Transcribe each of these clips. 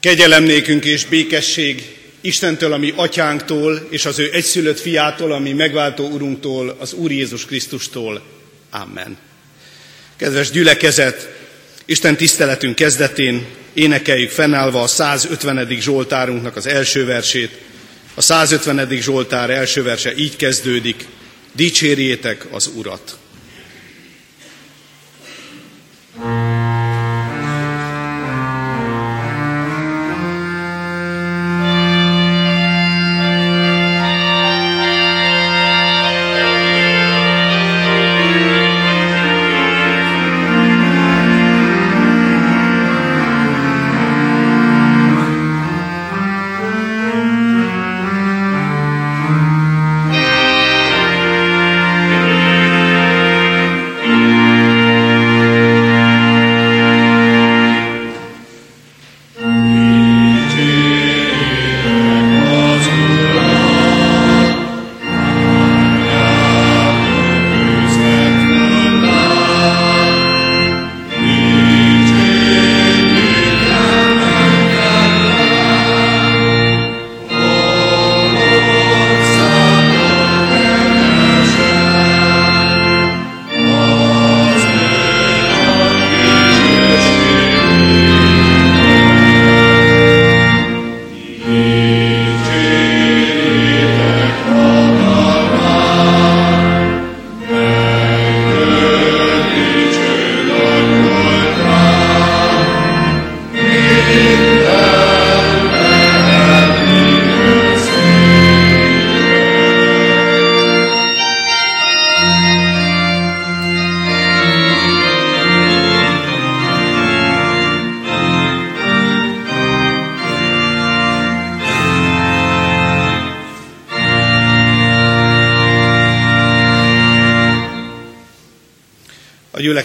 Kegyelem és békesség Istentől, ami atyánktól, és az ő egyszülött fiától, ami megváltó urunktól, az Úr Jézus Krisztustól. Amen. Kedves gyülekezet, Isten tiszteletünk kezdetén énekeljük fennállva a 150. Zsoltárunknak az első versét. A 150. Zsoltár első verse így kezdődik, dicsérjétek az Urat.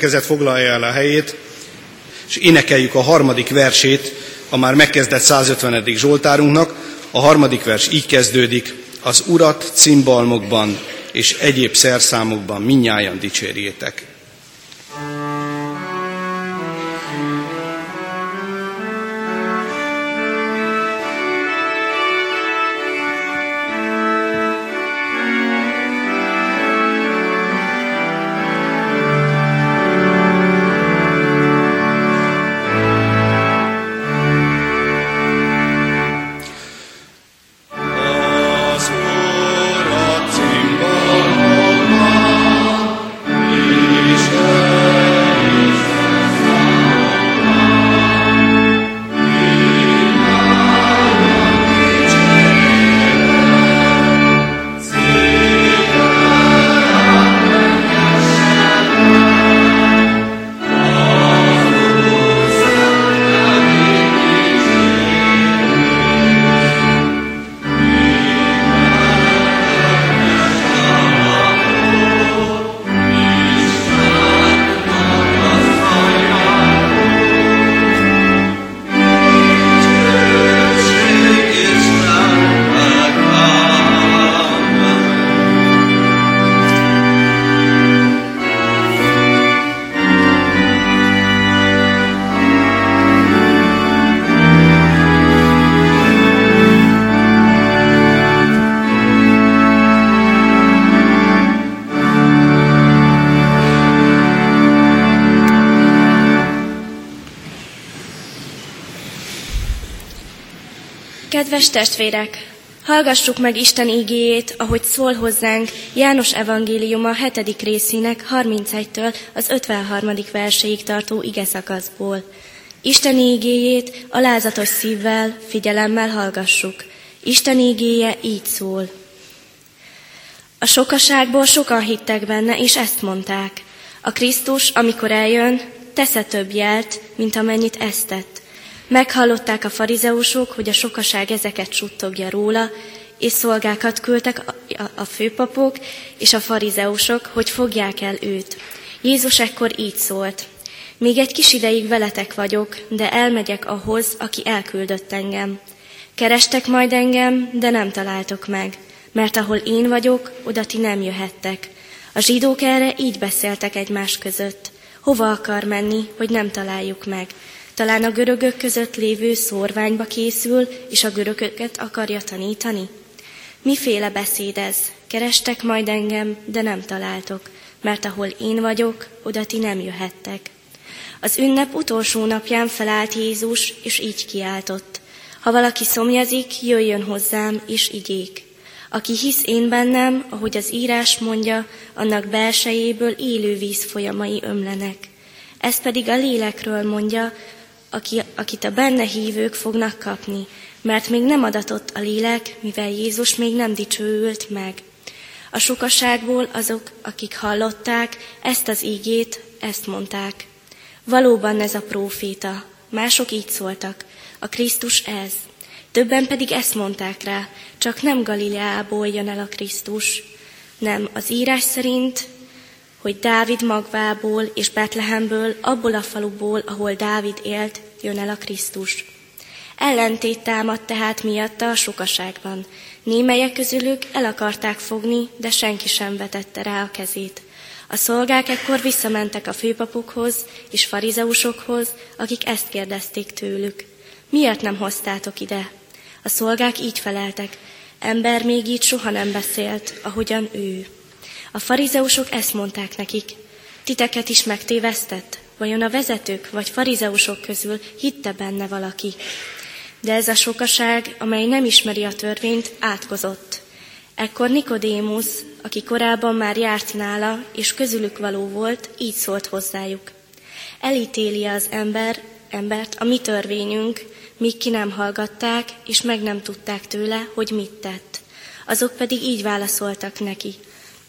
Gyülekezet foglalja el a helyét, és énekeljük a harmadik versét a már megkezdett 150. Zsoltárunknak. A harmadik vers így kezdődik, az Urat cimbalmokban és egyéb szerszámokban minnyáján dicsérjétek. Kedves testvérek, hallgassuk meg Isten ígéjét, ahogy szól hozzánk János evangéliuma 7. részének 31-től az 53. verséig tartó ige szakaszból. Isten ígéjét alázatos szívvel, figyelemmel hallgassuk. Isten ígéje így szól. A sokaságból sokan hittek benne, és ezt mondták. A Krisztus, amikor eljön, tesze több jelt, mint amennyit ezt tett. Meghallották a farizeusok, hogy a sokaság ezeket suttogja róla, és szolgákat küldtek a főpapok és a farizeusok, hogy fogják el őt. Jézus ekkor így szólt. Még egy kis ideig veletek vagyok, de elmegyek ahhoz, aki elküldött engem. Kerestek majd engem, de nem találtok meg, mert ahol én vagyok, oda ti nem jöhettek. A zsidók erre így beszéltek egymás között. Hova akar menni, hogy nem találjuk meg? Talán a görögök között lévő szórványba készül, és a görögöket akarja tanítani? Miféle beszéd ez? Kerestek majd engem, de nem találtok, mert ahol én vagyok, oda ti nem jöhettek. Az ünnep utolsó napján felállt Jézus, és így kiáltott. Ha valaki szomjazik, jöjjön hozzám, és igyék. Aki hisz én bennem, ahogy az írás mondja, annak belsejéből élő víz folyamai ömlenek. Ez pedig a lélekről mondja, aki, akit a benne hívők fognak kapni, mert még nem adatott a lélek, mivel Jézus még nem dicsőült meg. A sokaságból azok, akik hallották ezt az ígét, ezt mondták. Valóban ez a próféta. Mások így szóltak. A Krisztus ez. Többen pedig ezt mondták rá, csak nem Galileából jön el a Krisztus. Nem, az írás szerint, hogy Dávid magvából és Betlehemből, abból a faluból, ahol Dávid élt, jön el a Krisztus. Ellentét támadt tehát miatta a sokaságban. Némelyek közülük el akarták fogni, de senki sem vetette rá a kezét. A szolgák ekkor visszamentek a főpapokhoz és farizeusokhoz, akik ezt kérdezték tőlük. Miért nem hoztátok ide? A szolgák így feleltek, ember még így soha nem beszélt, ahogyan ő. A farizeusok ezt mondták nekik, titeket is megtévesztett? Vajon a vezetők vagy farizeusok közül hitte benne valaki? De ez a sokaság, amely nem ismeri a törvényt, átkozott. Ekkor Nikodémus, aki korábban már járt nála, és közülük való volt, így szólt hozzájuk. Elítéli az ember, embert a mi törvényünk, míg ki nem hallgatták, és meg nem tudták tőle, hogy mit tett. Azok pedig így válaszoltak neki.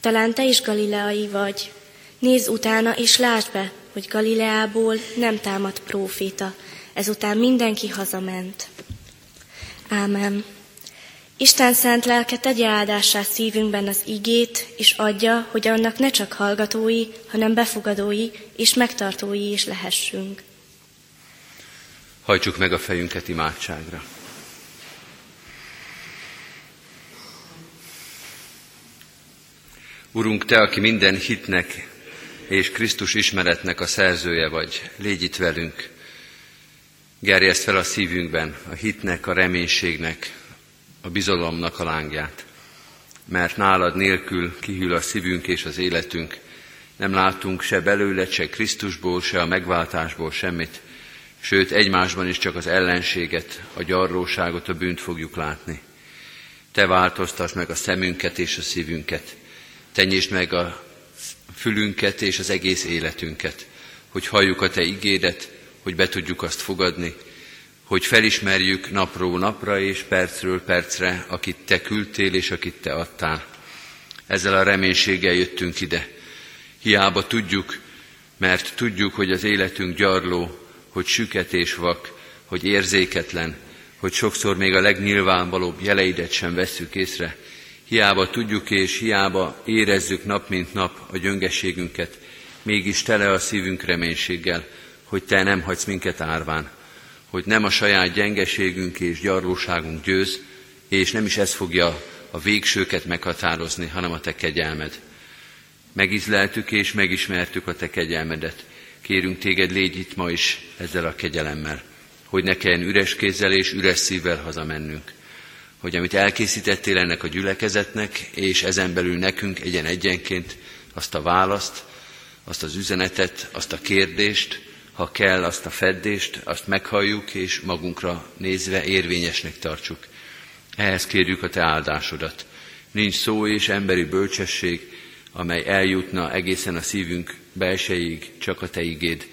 Talán te is galileai vagy. Nézz utána, és lásd be, hogy Galileából nem támad próféta. Ezután mindenki hazament. Ámen. Isten szent lelke tegye áldássá szívünkben az igét, és adja, hogy annak ne csak hallgatói, hanem befogadói és megtartói is lehessünk. Hajtsuk meg a fejünket imádságra. Urunk, Te, aki minden hitnek és Krisztus ismeretnek a szerzője vagy, légy itt velünk. Gerjeszt fel a szívünkben a hitnek, a reménységnek, a bizalomnak a lángját. Mert nálad nélkül kihűl a szívünk és az életünk. Nem látunk se belőle, se Krisztusból, se a megváltásból semmit, sőt egymásban is csak az ellenséget, a gyarróságot, a bűnt fogjuk látni. Te változtass meg a szemünket és a szívünket. Tenyésd meg a fülünket és az egész életünket, hogy halljuk a Te igédet, hogy be tudjuk azt fogadni, hogy felismerjük napról napra és percről percre, akit Te küldtél és akit Te adtál. Ezzel a reménységgel jöttünk ide. Hiába tudjuk, mert tudjuk, hogy az életünk gyarló, hogy süket és vak, hogy érzéketlen, hogy sokszor még a legnyilvánvalóbb jeleidet sem vesszük észre. Hiába tudjuk és hiába érezzük nap mint nap a gyöngességünket, mégis tele a szívünk reménységgel, hogy Te nem hagysz minket árván, hogy nem a saját gyengeségünk és gyarlóságunk győz, és nem is ez fogja a végsőket meghatározni, hanem a Te kegyelmed. Megizleltük és megismertük a Te kegyelmedet, Kérünk téged, légy itt ma is ezzel a kegyelemmel, hogy ne kelljen üres kézzel és üres szívvel hazamennünk. Hogy amit elkészítettél ennek a gyülekezetnek, és ezen belül nekünk egyen egyenként azt a választ, azt az üzenetet, azt a kérdést, ha kell, azt a feddést, azt meghalljuk, és magunkra nézve érvényesnek tartsuk. Ehhez kérjük a Te áldásodat. Nincs szó és emberi bölcsesség, amely eljutna egészen a szívünk belsejéig, csak a Te igéd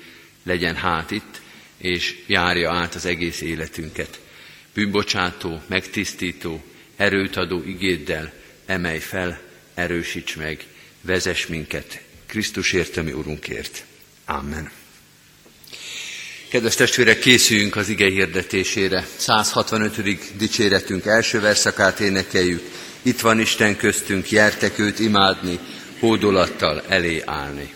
legyen hát itt, és járja át az egész életünket. Bűnbocsátó, megtisztító, erőt adó igéddel emelj fel, erősíts meg, vezess minket Krisztusért, ami Urunkért. Amen. Kedves testvérek, készüljünk az ige hirdetésére. 165. dicséretünk első verszakát énekeljük. Itt van Isten köztünk, jertek őt imádni, hódolattal elé állni.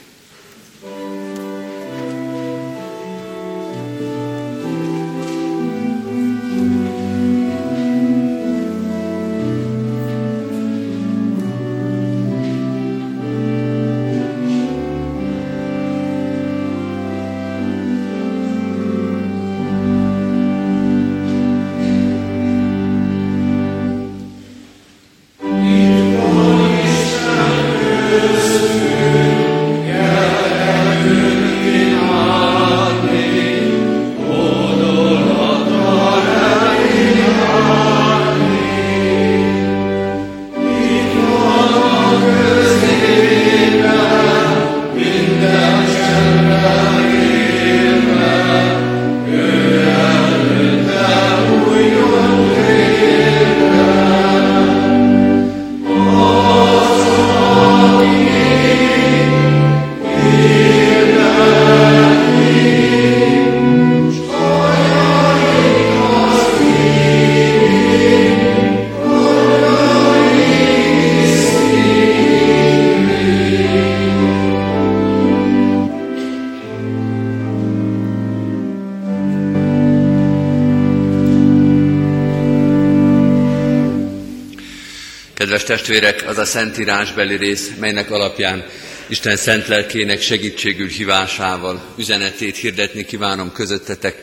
Testvérek, az a szentírásbeli rész, melynek alapján Isten szent lelkének segítségül hívásával üzenetét hirdetni kívánom közöttetek.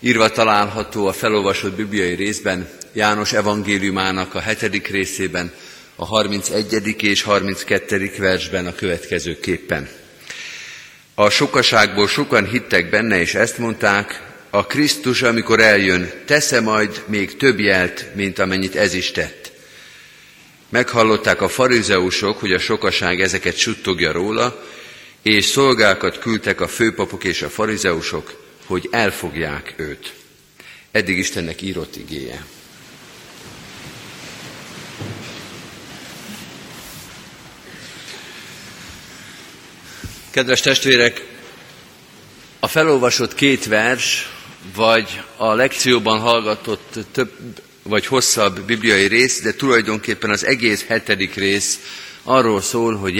Írva található a felolvasott bibliai részben, János evangéliumának a hetedik részében, a 31. és 32. versben a következőképpen. A sokaságból sokan hittek benne, és ezt mondták, a Krisztus, amikor eljön, tesze majd még több jelt, mint amennyit ez is tett. Meghallották a farizeusok, hogy a sokaság ezeket suttogja róla, és szolgákat küldtek a főpapok és a farizeusok, hogy elfogják őt. Eddig Istennek írott igéje. Kedves testvérek, a felolvasott két vers, vagy a lekcióban hallgatott több vagy hosszabb bibliai rész, de tulajdonképpen az egész hetedik rész arról szól, hogy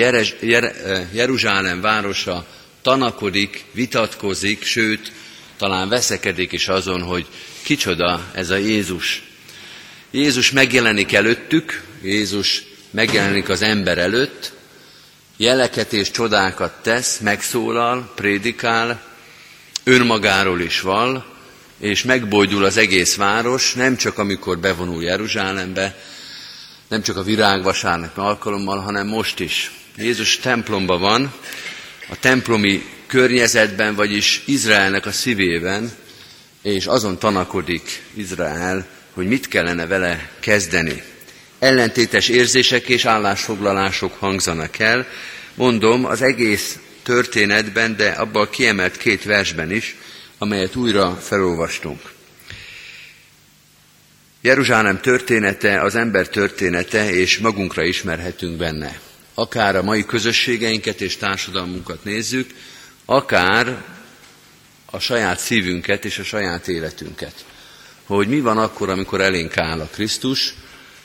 Jeruzsálem városa tanakodik, vitatkozik, sőt, talán veszekedik is azon, hogy kicsoda ez a Jézus. Jézus megjelenik előttük, Jézus megjelenik az ember előtt, jeleket és csodákat tesz, megszólal, prédikál, önmagáról is val, és megbojdul az egész város, nem csak amikor bevonul Jeruzsálembe, nem csak a virágvasárnak alkalommal, hanem most is. Jézus templomban van, a templomi környezetben, vagyis Izraelnek a szívében, és azon tanakodik Izrael, hogy mit kellene vele kezdeni. Ellentétes érzések és állásfoglalások hangzanak el, mondom, az egész történetben, de abban a kiemelt két versben is, amelyet újra felolvastunk. Jeruzsálem története, az ember története, és magunkra ismerhetünk benne. Akár a mai közösségeinket és társadalmunkat nézzük, akár a saját szívünket és a saját életünket. Hogy mi van akkor, amikor elénk áll a Krisztus,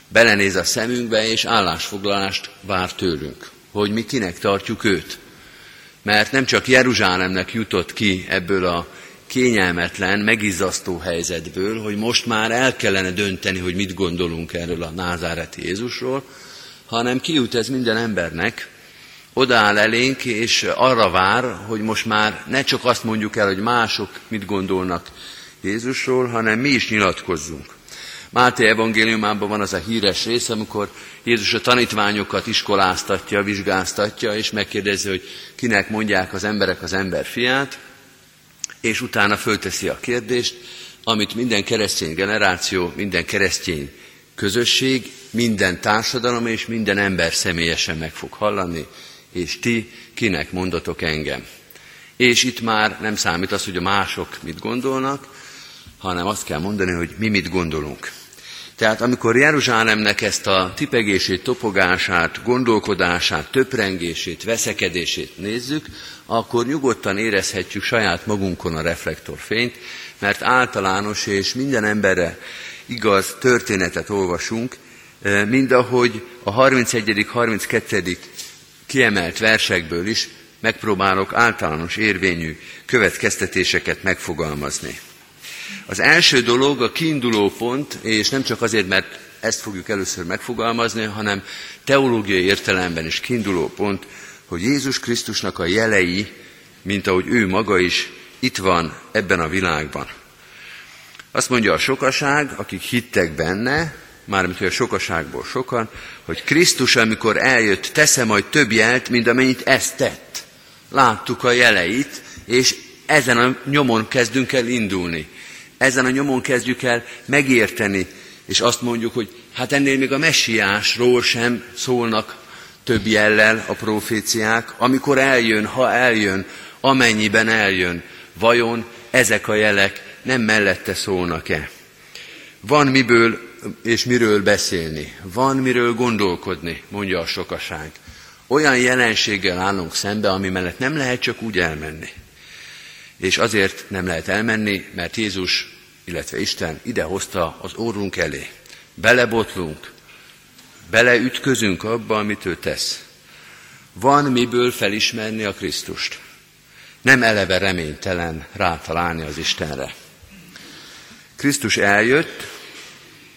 belenéz a szemünkbe, és állásfoglalást vár tőlünk. Hogy mi kinek tartjuk őt. Mert nem csak Jeruzsálemnek jutott ki ebből a kényelmetlen, megizzasztó helyzetből, hogy most már el kellene dönteni, hogy mit gondolunk erről a názáreti Jézusról, hanem kijut ez minden embernek, odaáll elénk, és arra vár, hogy most már ne csak azt mondjuk el, hogy mások mit gondolnak Jézusról, hanem mi is nyilatkozzunk. Máté evangéliumában van az a híres rész, amikor Jézus a tanítványokat iskoláztatja, vizsgáztatja, és megkérdezi, hogy kinek mondják az emberek az ember fiát, és utána fölteszi a kérdést, amit minden keresztény generáció, minden keresztény közösség, minden társadalom és minden ember személyesen meg fog hallani, és ti kinek mondatok engem. És itt már nem számít az, hogy a mások mit gondolnak, hanem azt kell mondani, hogy mi mit gondolunk. Tehát amikor Jeruzsálemnek ezt a tipegését, topogását, gondolkodását, töprengését, veszekedését nézzük, akkor nyugodtan érezhetjük saját magunkon a reflektorfényt, mert általános és minden emberre igaz történetet olvasunk, eh, mind ahogy a 31. 32. kiemelt versekből is megpróbálok általános érvényű következtetéseket megfogalmazni. Az első dolog a kiinduló pont, és nem csak azért, mert ezt fogjuk először megfogalmazni, hanem teológiai értelemben is kiinduló pont, hogy Jézus Krisztusnak a jelei, mint ahogy ő maga is itt van ebben a világban. Azt mondja a sokaság, akik hittek benne, mármint hogy a sokaságból sokan, hogy Krisztus, amikor eljött, tesze majd több jelt, mint amennyit ezt tett. Láttuk a jeleit, és ezen a nyomon kezdünk el indulni. Ezen a nyomon kezdjük el megérteni, és azt mondjuk, hogy hát ennél még a messiásról sem szólnak több jellel a proféciák, amikor eljön, ha eljön, amennyiben eljön, vajon ezek a jelek nem mellette szólnak-e? Van miből és miről beszélni, van miről gondolkodni, mondja a sokaság. Olyan jelenséggel állunk szembe, ami mellett nem lehet csak úgy elmenni. És azért nem lehet elmenni, mert Jézus, illetve Isten ide hozta az órunk elé. Belebotlunk, beleütközünk abba, amit ő tesz. Van miből felismerni a Krisztust. Nem eleve reménytelen rátalálni az Istenre. Krisztus eljött,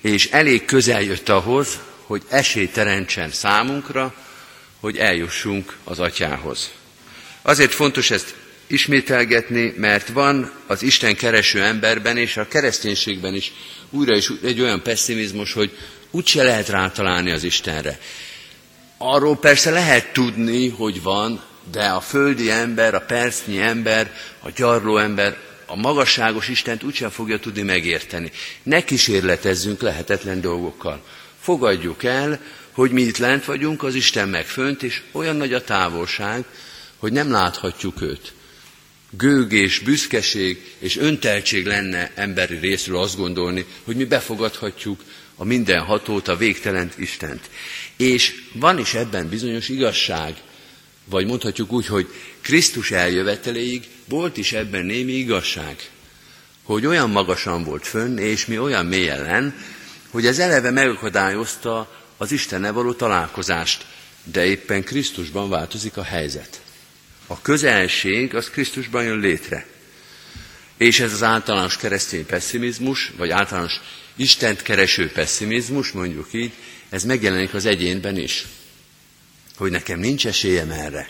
és elég közel jött ahhoz, hogy esély teremtsen számunkra, hogy eljussunk az atyához. Azért fontos ezt ismételgetni, mert van az Isten kereső emberben és a kereszténységben is újra is egy olyan pessimizmus, hogy úgyse lehet rátalálni az Istenre. Arról persze lehet tudni, hogy van, de a földi ember, a percnyi ember, a gyarló ember a magasságos Istent úgysem fogja tudni megérteni. Ne kísérletezzünk lehetetlen dolgokkal. Fogadjuk el, hogy mi itt lent vagyunk, az Isten meg fönt, és olyan nagy a távolság, hogy nem láthatjuk őt. Gőgés, büszkeség és önteltség lenne emberi részről azt gondolni, hogy mi befogadhatjuk a mindenhatót, a végtelent Istent. És van is ebben bizonyos igazság, vagy mondhatjuk úgy, hogy Krisztus eljöveteléig volt is ebben némi igazság, hogy olyan magasan volt fönn, és mi olyan mélyen len, hogy ez eleve megakadályozta az Istennel való találkozást, de éppen Krisztusban változik a helyzet. A közelség az Krisztusban jön létre. És ez az általános keresztény pessimizmus, vagy általános Istent kereső pessimizmus, mondjuk így, ez megjelenik az egyénben is. Hogy nekem nincs esélyem erre.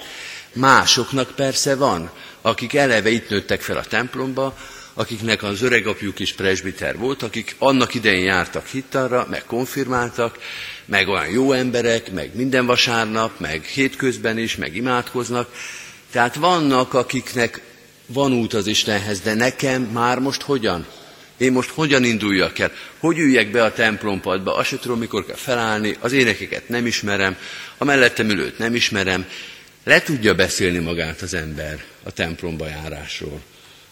Másoknak persze van, akik eleve itt nőttek fel a templomba, akiknek az öregapjuk is presbiter volt, akik annak idején jártak hittarra, meg konfirmáltak, meg olyan jó emberek, meg minden vasárnap, meg hétközben is, meg imádkoznak. Tehát vannak, akiknek van út az Istenhez, de nekem már most hogyan? Én most hogyan induljak el? Hogy üljek be a templompadba? Azt sem tudom, mikor kell felállni, az énekeket nem ismerem, a mellettem ülőt nem ismerem. Le tudja beszélni magát az ember a templomba járásról,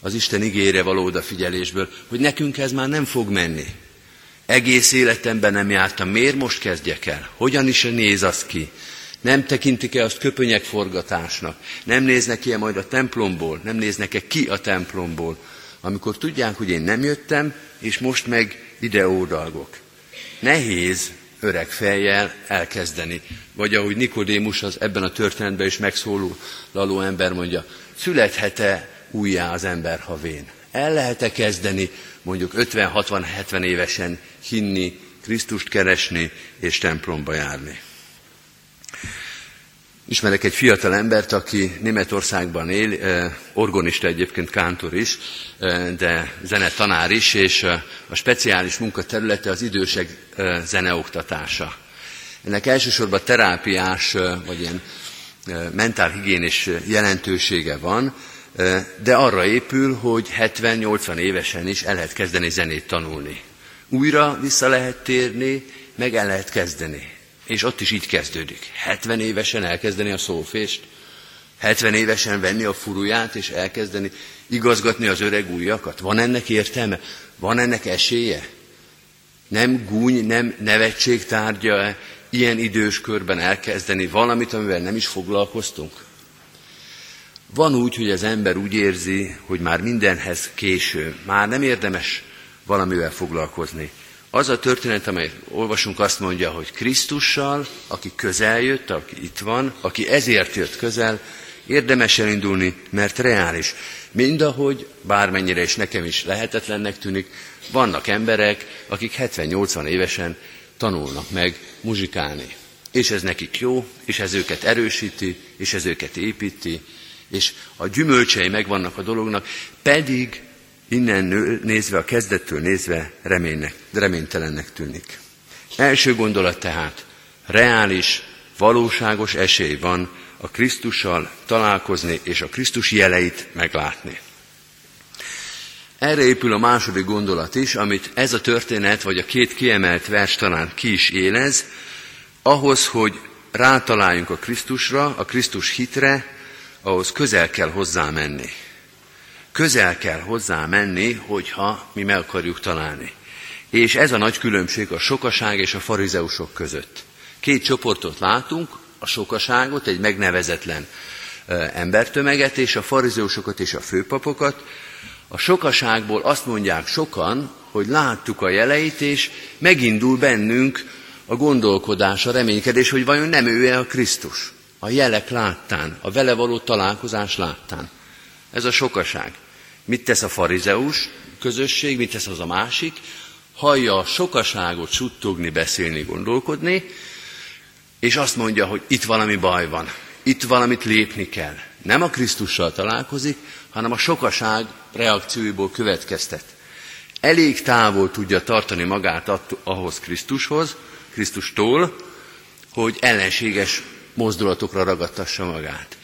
az Isten igére való odafigyelésből, hogy nekünk ez már nem fog menni. Egész életemben nem jártam, miért most kezdjek el? Hogyan is néz az ki? Nem tekintik-e azt köpönyek forgatásnak? Nem néznek-e majd a templomból? Nem néznek-e ki a templomból? Amikor tudják, hogy én nem jöttem, és most meg ide ódalgok. Nehéz öreg fejjel elkezdeni. Vagy ahogy Nikodémus az ebben a történetben is megszólaló ember mondja, születhet-e újjá az ember, ha? El lehet-e kezdeni mondjuk 50-60-70 évesen hinni, Krisztust keresni és templomba járni? Ismerek egy fiatal embert, aki Németországban él, orgonista egyébként, kántor is, de zenetanár is, és a speciális munkaterülete az idősek zeneoktatása. Ennek elsősorban terápiás, vagy ilyen mentálhigiénis jelentősége van, de arra épül, hogy 70-80 évesen is el lehet kezdeni zenét tanulni. Újra vissza lehet térni, meg el lehet kezdeni. És ott is így kezdődik. 70 évesen elkezdeni a szófést, 70 évesen venni a furuját és elkezdeni igazgatni az öreg újakat. Van ennek értelme? Van ennek esélye? Nem gúny, nem nevetség tárgya ilyen idős körben elkezdeni valamit, amivel nem is foglalkoztunk? Van úgy, hogy az ember úgy érzi, hogy már mindenhez késő, már nem érdemes valamivel foglalkozni. Az a történet, amely olvasunk, azt mondja, hogy Krisztussal, aki közel jött, aki itt van, aki ezért jött közel, érdemes elindulni, mert reális. Mindahogy, bármennyire is nekem is lehetetlennek tűnik, vannak emberek, akik 70-80 évesen tanulnak meg muzsikálni. És ez nekik jó, és ez őket erősíti, és ez őket építi, és a gyümölcsei megvannak a dolognak, pedig innen nézve, a kezdettől nézve reménynek, reménytelennek tűnik. Első gondolat tehát, reális, valóságos esély van a Krisztussal találkozni és a Krisztus jeleit meglátni. Erre épül a második gondolat is, amit ez a történet, vagy a két kiemelt vers talán ki is élez, ahhoz, hogy rátaláljunk a Krisztusra, a Krisztus hitre, ahhoz közel kell hozzá menni közel kell hozzá menni, hogyha mi meg akarjuk találni. És ez a nagy különbség a sokaság és a farizeusok között. Két csoportot látunk, a sokaságot, egy megnevezetlen embertömeget, és a farizeusokat és a főpapokat. A sokaságból azt mondják sokan, hogy láttuk a jeleit, és megindul bennünk a gondolkodás, a reménykedés, hogy vajon nem ő-e a Krisztus. A jelek láttán, a vele való találkozás láttán. Ez a sokaság. Mit tesz a farizeus közösség, mit tesz az a másik? hallja a sokaságot suttogni, beszélni, gondolkodni, és azt mondja, hogy itt valami baj van, itt valamit lépni kell. Nem a Krisztussal találkozik, hanem a sokaság reakcióiból következtet. Elég távol tudja tartani magát ahhoz Krisztushoz, Krisztustól, hogy ellenséges mozdulatokra ragadtassa magát.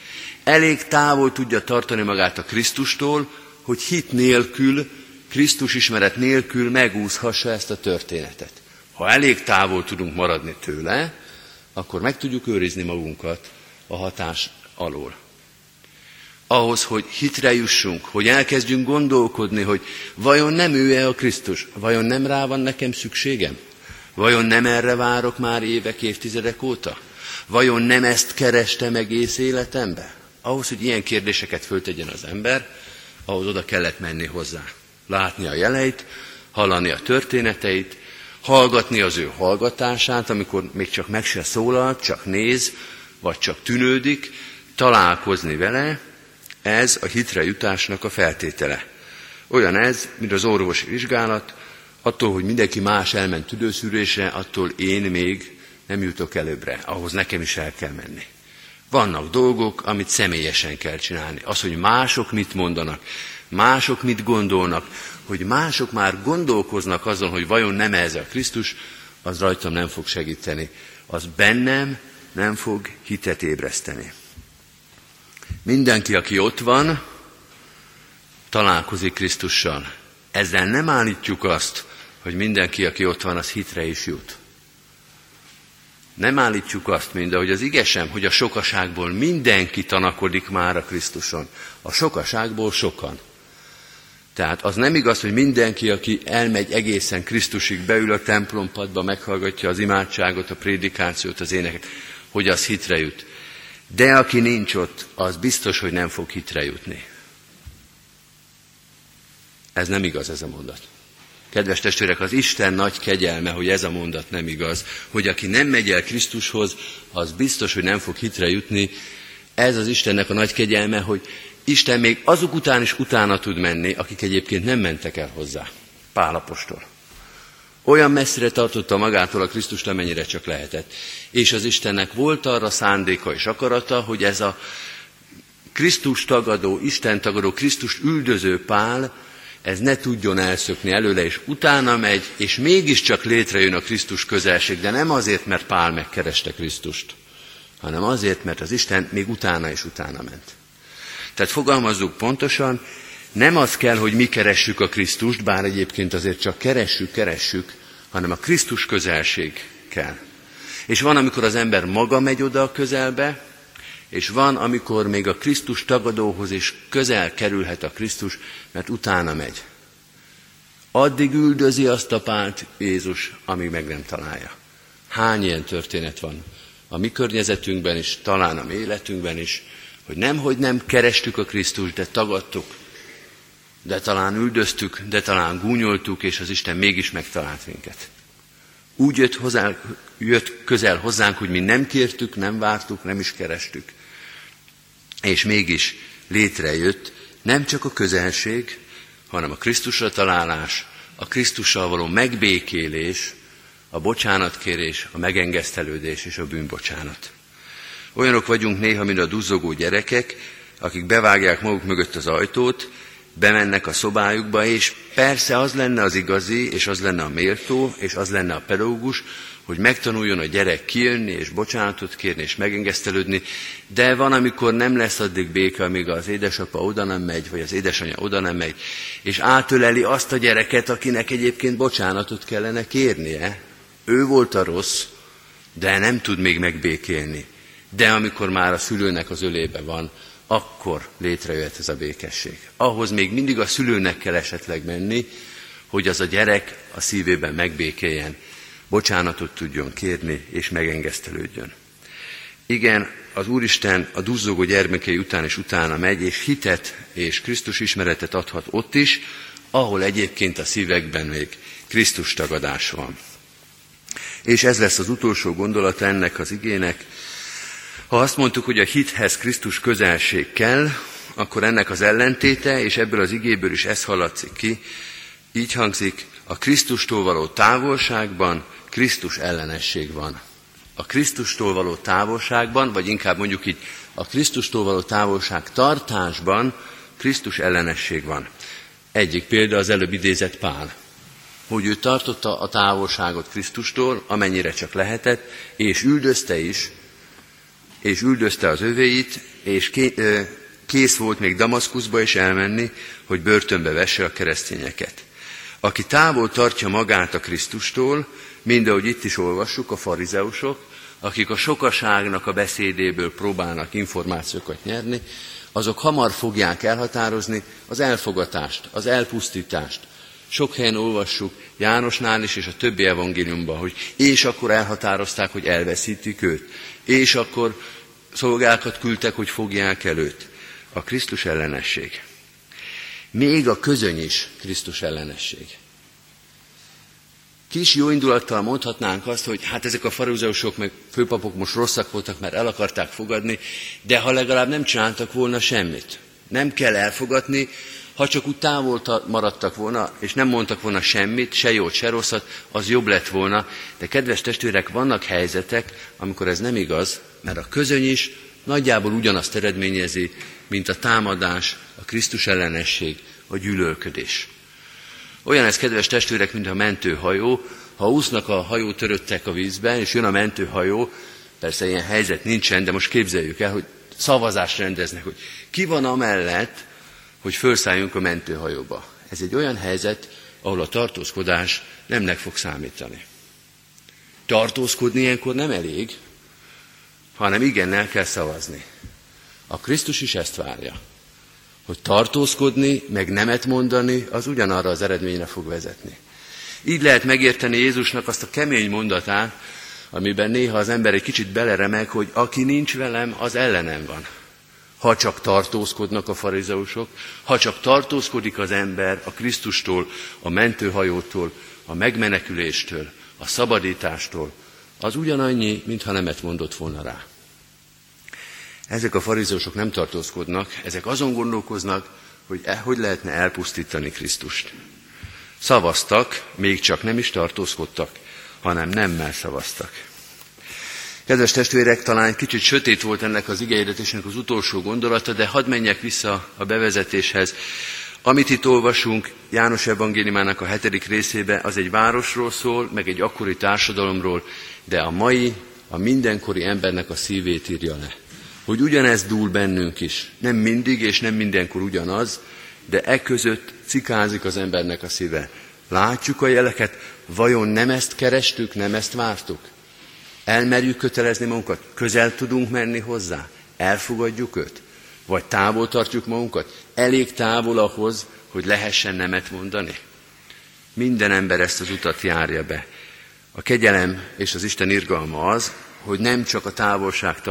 Elég távol tudja tartani magát a Krisztustól, hogy hit nélkül, Krisztus ismeret nélkül megúszhassa ezt a történetet. Ha elég távol tudunk maradni tőle, akkor meg tudjuk őrizni magunkat a hatás alól. Ahhoz, hogy hitre jussunk, hogy elkezdjünk gondolkodni, hogy vajon nem ő-e a Krisztus, vajon nem rá van nekem szükségem, vajon nem erre várok már évek, évtizedek óta, vajon nem ezt kerestem egész életemben. Ahhoz, hogy ilyen kérdéseket föltegyen az ember, ahhoz oda kellett menni hozzá. Látni a jeleit, hallani a történeteit, hallgatni az ő hallgatását, amikor még csak meg se szólal, csak néz, vagy csak tűnődik, találkozni vele, ez a hitre jutásnak a feltétele. Olyan ez, mint az orvosi vizsgálat, attól, hogy mindenki más elment tüdőszűrésre, attól én még nem jutok előbbre, ahhoz nekem is el kell menni. Vannak dolgok, amit személyesen kell csinálni. Az, hogy mások mit mondanak, mások mit gondolnak, hogy mások már gondolkoznak azon, hogy vajon nem ez a Krisztus, az rajtam nem fog segíteni. Az bennem nem fog hitet ébreszteni. Mindenki, aki ott van, találkozik Krisztussal. Ezzel nem állítjuk azt, hogy mindenki, aki ott van, az hitre is jut. Nem állítjuk azt, mint ahogy az igesem, hogy a sokaságból mindenki tanakodik már a Krisztuson. A sokaságból sokan. Tehát az nem igaz, hogy mindenki, aki elmegy egészen Krisztusig, beül a templompadba, meghallgatja az imádságot, a prédikációt, az éneket, hogy az hitre jut. De aki nincs ott, az biztos, hogy nem fog hitre jutni. Ez nem igaz ez a mondat. Kedves testvérek, az Isten nagy kegyelme, hogy ez a mondat nem igaz, hogy aki nem megy el Krisztushoz, az biztos, hogy nem fog hitre jutni. Ez az Istennek a nagy kegyelme, hogy Isten még azok után is utána tud menni, akik egyébként nem mentek el hozzá. Pálapostól. Olyan messzire tartotta magától a Krisztust, amennyire csak lehetett. És az Istennek volt arra szándéka és akarata, hogy ez a Krisztus tagadó, Isten tagadó, Krisztust üldöző Pál, ez ne tudjon elszökni előle, és utána megy, és mégiscsak létrejön a Krisztus közelség, de nem azért, mert Pál megkereste Krisztust, hanem azért, mert az Isten még utána és utána ment. Tehát fogalmazzuk pontosan, nem az kell, hogy mi keressük a Krisztust, bár egyébként azért csak keressük, keressük, hanem a Krisztus közelség kell. És van, amikor az ember maga megy oda a közelbe, és van, amikor még a Krisztus tagadóhoz is közel kerülhet a Krisztus, mert utána megy. Addig üldözi azt a pált Jézus, amíg meg nem találja. Hány ilyen történet van a mi környezetünkben is, talán a mi életünkben is, hogy nem, hogy nem kerestük a Krisztust, de tagadtuk, de talán üldöztük, de talán gúnyoltuk, és az Isten mégis megtalált minket. Úgy jött, hozzá, jött közel hozzánk, hogy mi nem kértük, nem vártuk, nem is kerestük. És mégis létrejött nem csak a közelség, hanem a Krisztusra találás, a Krisztussal való megbékélés, a bocsánatkérés, a megengesztelődés és a bűnbocsánat. Olyanok vagyunk néha, mint a duzzogó gyerekek, akik bevágják maguk mögött az ajtót, bemennek a szobájukba, és persze az lenne az igazi, és az lenne a méltó, és az lenne a pedagógus, hogy megtanuljon a gyerek kijönni, és bocsánatot kérni, és megengesztelődni, de van, amikor nem lesz addig béke, amíg az édesapa oda nem megy, vagy az édesanyja oda nem megy, és átöleli azt a gyereket, akinek egyébként bocsánatot kellene kérnie. Ő volt a rossz, de nem tud még megbékélni. De amikor már a szülőnek az ölébe van, akkor létrejöhet ez a békesség. Ahhoz még mindig a szülőnek kell esetleg menni, hogy az a gyerek a szívében megbékéljen, bocsánatot tudjon kérni, és megengesztelődjön. Igen, az Úristen a duzzogó gyermekei után és utána megy, és hitet és Krisztus ismeretet adhat ott is, ahol egyébként a szívekben még Krisztus tagadás van. És ez lesz az utolsó gondolata ennek az igének, ha azt mondtuk, hogy a hithez Krisztus közelség kell, akkor ennek az ellentéte, és ebből az igéből is ez hallatszik ki, így hangzik, A Krisztustól való távolságban Krisztus ellenesség van. A Krisztustól való távolságban, vagy inkább mondjuk így, a Krisztustól való távolság tartásban Krisztus ellenesség van. Egyik példa az előbb idézett Pál, hogy ő tartotta a távolságot Krisztustól, amennyire csak lehetett, és üldözte is, és üldözte az övéit, és kész volt még Damaszkuszba is elmenni, hogy börtönbe vesse a keresztényeket. Aki távol tartja magát a Krisztustól, mind ahogy itt is olvassuk, a farizeusok, akik a sokaságnak a beszédéből próbálnak információkat nyerni, azok hamar fogják elhatározni az elfogatást, az elpusztítást. Sok helyen olvassuk Jánosnál is és a többi evangéliumban, hogy és akkor elhatározták, hogy elveszítik őt, és akkor szolgákat küldtek, hogy fogják előtt. A Krisztus ellenesség. Még a közöny is Krisztus ellenesség. Kis jó indulattal mondhatnánk azt, hogy hát ezek a farizeusok meg főpapok most rosszak voltak, mert el akarták fogadni, de ha legalább nem csináltak volna semmit. Nem kell elfogadni, ha csak úgy távol maradtak volna, és nem mondtak volna semmit, se jót, se rosszat, az jobb lett volna. De kedves testvérek, vannak helyzetek, amikor ez nem igaz, mert a közöny is nagyjából ugyanazt eredményezi, mint a támadás, a Krisztus ellenesség, a gyűlölködés. Olyan ez, kedves testvérek, mint a mentőhajó. Ha úsznak a hajó töröttek a vízben, és jön a mentőhajó, persze ilyen helyzet nincsen, de most képzeljük el, hogy szavazást rendeznek, hogy ki van amellett, hogy felszálljunk a mentőhajóba. Ez egy olyan helyzet, ahol a tartózkodás nemnek fog számítani. Tartózkodni ilyenkor nem elég, hanem igennel kell szavazni. A Krisztus is ezt várja hogy tartózkodni, meg nemet mondani, az ugyanarra az eredményre fog vezetni. Így lehet megérteni Jézusnak azt a kemény mondatát, amiben néha az ember egy kicsit beleremeg, hogy aki nincs velem, az ellenem van. Ha csak tartózkodnak a farizeusok, ha csak tartózkodik az ember a Krisztustól, a mentőhajótól, a megmeneküléstől, a szabadítástól, az ugyanannyi, mintha nemet mondott volna rá. Ezek a farizósok nem tartózkodnak, ezek azon gondolkoznak, hogy e, hogy lehetne elpusztítani Krisztust. Szavaztak, még csak nem is tartózkodtak, hanem nemmel szavaztak. Kedves testvérek, talán egy kicsit sötét volt ennek az igehirdetésnek az utolsó gondolata, de hadd menjek vissza a bevezetéshez. Amit itt olvasunk János evangéliumának a hetedik részébe, az egy városról szól, meg egy akkori társadalomról, de a mai, a mindenkori embernek a szívét írja le hogy ugyanez dúl bennünk is. Nem mindig és nem mindenkor ugyanaz, de e között cikázik az embernek a szíve. Látjuk a jeleket, vajon nem ezt kerestük, nem ezt vártuk? Elmerjük kötelezni magunkat? Közel tudunk menni hozzá? Elfogadjuk őt? Vagy távol tartjuk magunkat? Elég távol ahhoz, hogy lehessen nemet mondani? Minden ember ezt az utat járja be. A kegyelem és az Isten irgalma az, hogy nem csak a távolság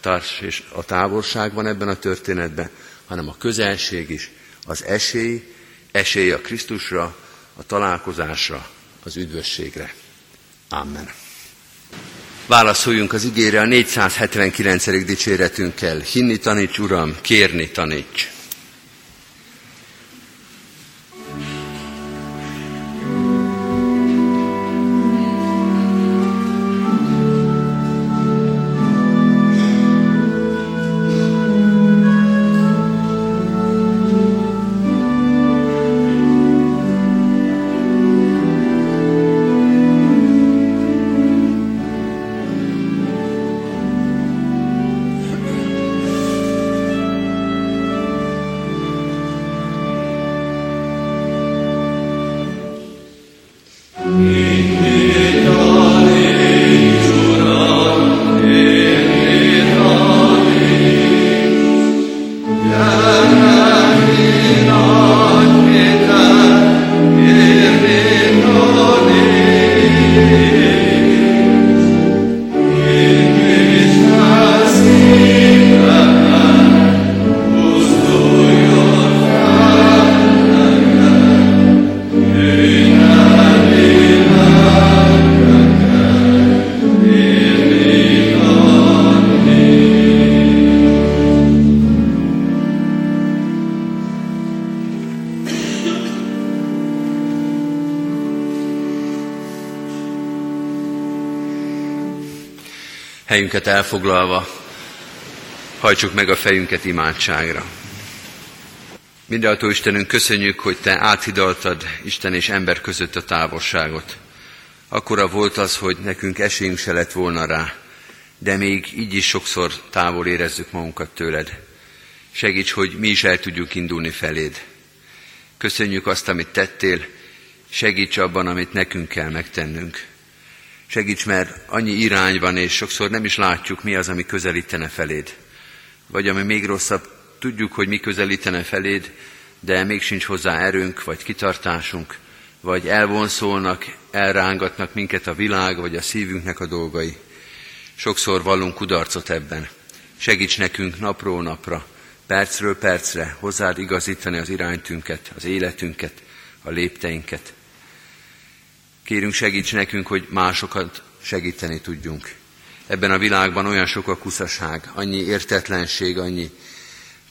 társ és a távolság van ebben a történetben, hanem a közelség is, az esély, esély a Krisztusra, a találkozásra, az üdvösségre. Amen. Válaszoljunk az igére a 479. dicséretünkkel. Hinni taníts, Uram, kérni taníts. Helyünket elfoglalva, hajtsuk meg a fejünket imádságra. Mindenható Istenünk, köszönjük, hogy Te áthidaltad Isten és ember között a távolságot. Akkora volt az, hogy nekünk esélyünk se lett volna rá, de még így is sokszor távol érezzük magunkat tőled. Segíts, hogy mi is el tudjuk indulni feléd. Köszönjük azt, amit tettél, segíts abban, amit nekünk kell megtennünk. Segíts, mert annyi irány van, és sokszor nem is látjuk, mi az, ami közelítene feléd. Vagy ami még rosszabb, tudjuk, hogy mi közelítene feléd, de még sincs hozzá erőnk, vagy kitartásunk, vagy elvonszolnak, elrángatnak minket a világ, vagy a szívünknek a dolgai. Sokszor vallunk kudarcot ebben. Segíts nekünk napról napra, percről percre hozzád igazítani az iránytünket, az életünket, a lépteinket. Kérünk segíts nekünk, hogy másokat segíteni tudjunk. Ebben a világban olyan sok a kuszaság, annyi értetlenség, annyi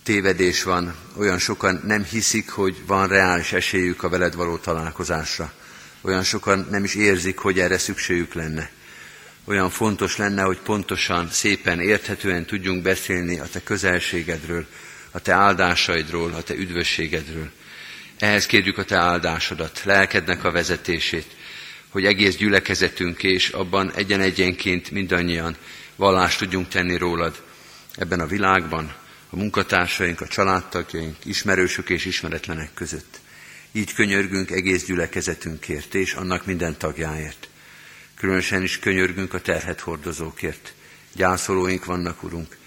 tévedés van, olyan sokan nem hiszik, hogy van reális esélyük a veled való találkozásra. Olyan sokan nem is érzik, hogy erre szükségük lenne. Olyan fontos lenne, hogy pontosan, szépen, érthetően tudjunk beszélni a te közelségedről, a te áldásaidról, a te üdvösségedről. Ehhez kérjük a te áldásodat, lelkednek a vezetését, hogy egész gyülekezetünk és abban egyen-egyenként mindannyian vallást tudjunk tenni rólad ebben a világban, a munkatársaink, a családtagjaink, ismerősök és ismeretlenek között. Így könyörgünk egész gyülekezetünkért és annak minden tagjáért. Különösen is könyörgünk a terhet hordozókért. Gyászolóink vannak, Urunk,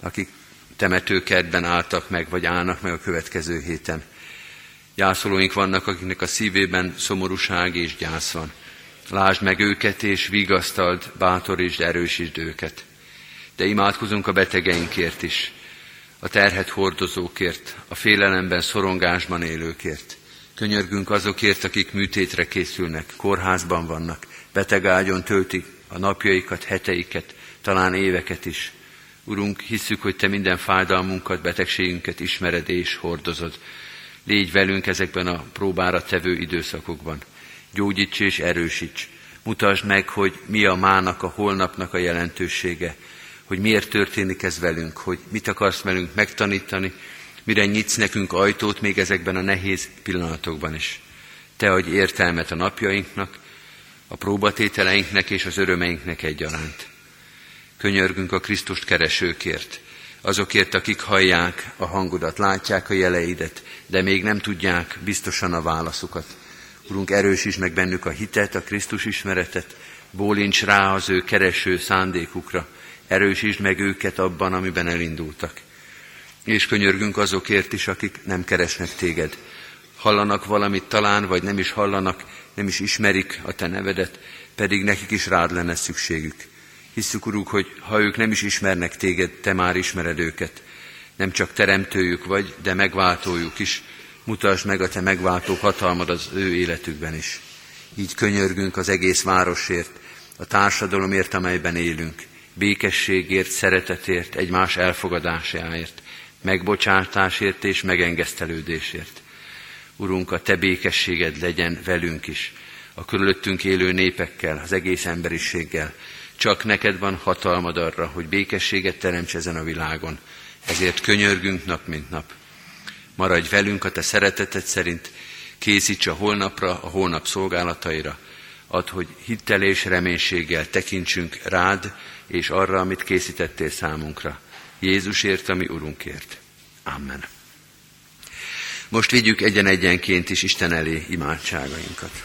akik temetőkertben álltak meg, vagy állnak meg a következő héten. Gyászolóink vannak, akiknek a szívében szomorúság és gyász van. Lásd meg őket, és vigasztald, bátorítsd, erősítsd őket. De imádkozunk a betegeinkért is, a terhet hordozókért, a félelemben, szorongásban élőkért. Könyörgünk azokért, akik műtétre készülnek, kórházban vannak, betegágyon töltik a napjaikat, heteiket, talán éveket is. Urunk, hisszük, hogy Te minden fájdalmunkat, betegségünket ismered és hordozod. Légy velünk ezekben a próbára tevő időszakokban. Gyógyíts és erősíts. Mutasd meg, hogy mi a mának, a holnapnak a jelentősége, hogy miért történik ez velünk, hogy mit akarsz velünk megtanítani, mire nyitsz nekünk ajtót még ezekben a nehéz pillanatokban is. Te adj értelmet a napjainknak, a próbatételeinknek és az örömeinknek egyaránt. Könyörgünk a Krisztust keresőkért, azokért, akik hallják a hangodat, látják a jeleidet, de még nem tudják biztosan a válaszukat. Urunk, erősíts meg bennük a hitet, a Krisztus ismeretet, bólincs rá az ő kereső szándékukra, erősítsd meg őket abban, amiben elindultak. És könyörgünk azokért is, akik nem keresnek téged. Hallanak valamit talán, vagy nem is hallanak, nem is ismerik a te nevedet, pedig nekik is rád lenne szükségük. Hisszük, Uruk, hogy ha ők nem is ismernek téged, te már ismered őket. Nem csak teremtőjük vagy, de megváltójuk is. Mutasd meg a te megváltó hatalmad az ő életükben is. Így könyörgünk az egész városért, a társadalomért, amelyben élünk, békességért, szeretetért, egymás elfogadásáért, megbocsátásért és megengesztelődésért. Urunk, a Te békességed legyen velünk is, a körülöttünk élő népekkel, az egész emberiséggel. Csak neked van hatalmad arra, hogy békességet teremts ezen a világon. Ezért könyörgünk nap, mint nap. Maradj velünk a Te szereteted szerint, készíts a holnapra, a holnap szolgálataira. Add, hogy hittel és reménységgel tekintsünk rád, és arra, amit készítettél számunkra. Jézusért, ami Urunkért. Amen. Most vigyük egyen-egyenként is Isten elé imádságainkat.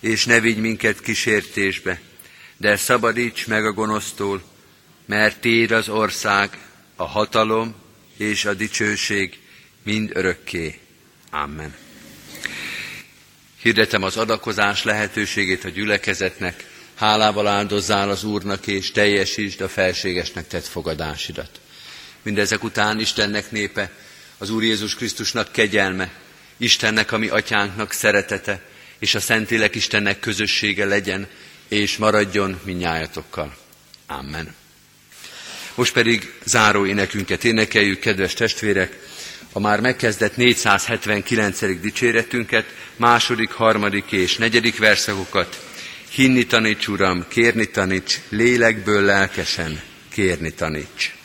És ne vigy minket kísértésbe, de szabadíts meg a gonosztól, mert Téd az ország, a hatalom és a dicsőség mind örökké. Amen. Hirdetem az adakozás lehetőségét a gyülekezetnek, hálával áldozzál az Úrnak, és teljesítsd a felségesnek tett fogadásidat. Mindezek után Istennek népe, az Úr Jézus Krisztusnak kegyelme, Istennek, ami atyánknak szeretete, és a Szentlélek Istennek közössége legyen, és maradjon minnyájatokkal. Amen. Most pedig záró énekünket énekeljük, kedves testvérek, a már megkezdett 479. dicséretünket, második, harmadik és negyedik verszakokat. Hinni taníts, Uram, kérni taníts, lélekből lelkesen kérni taníts.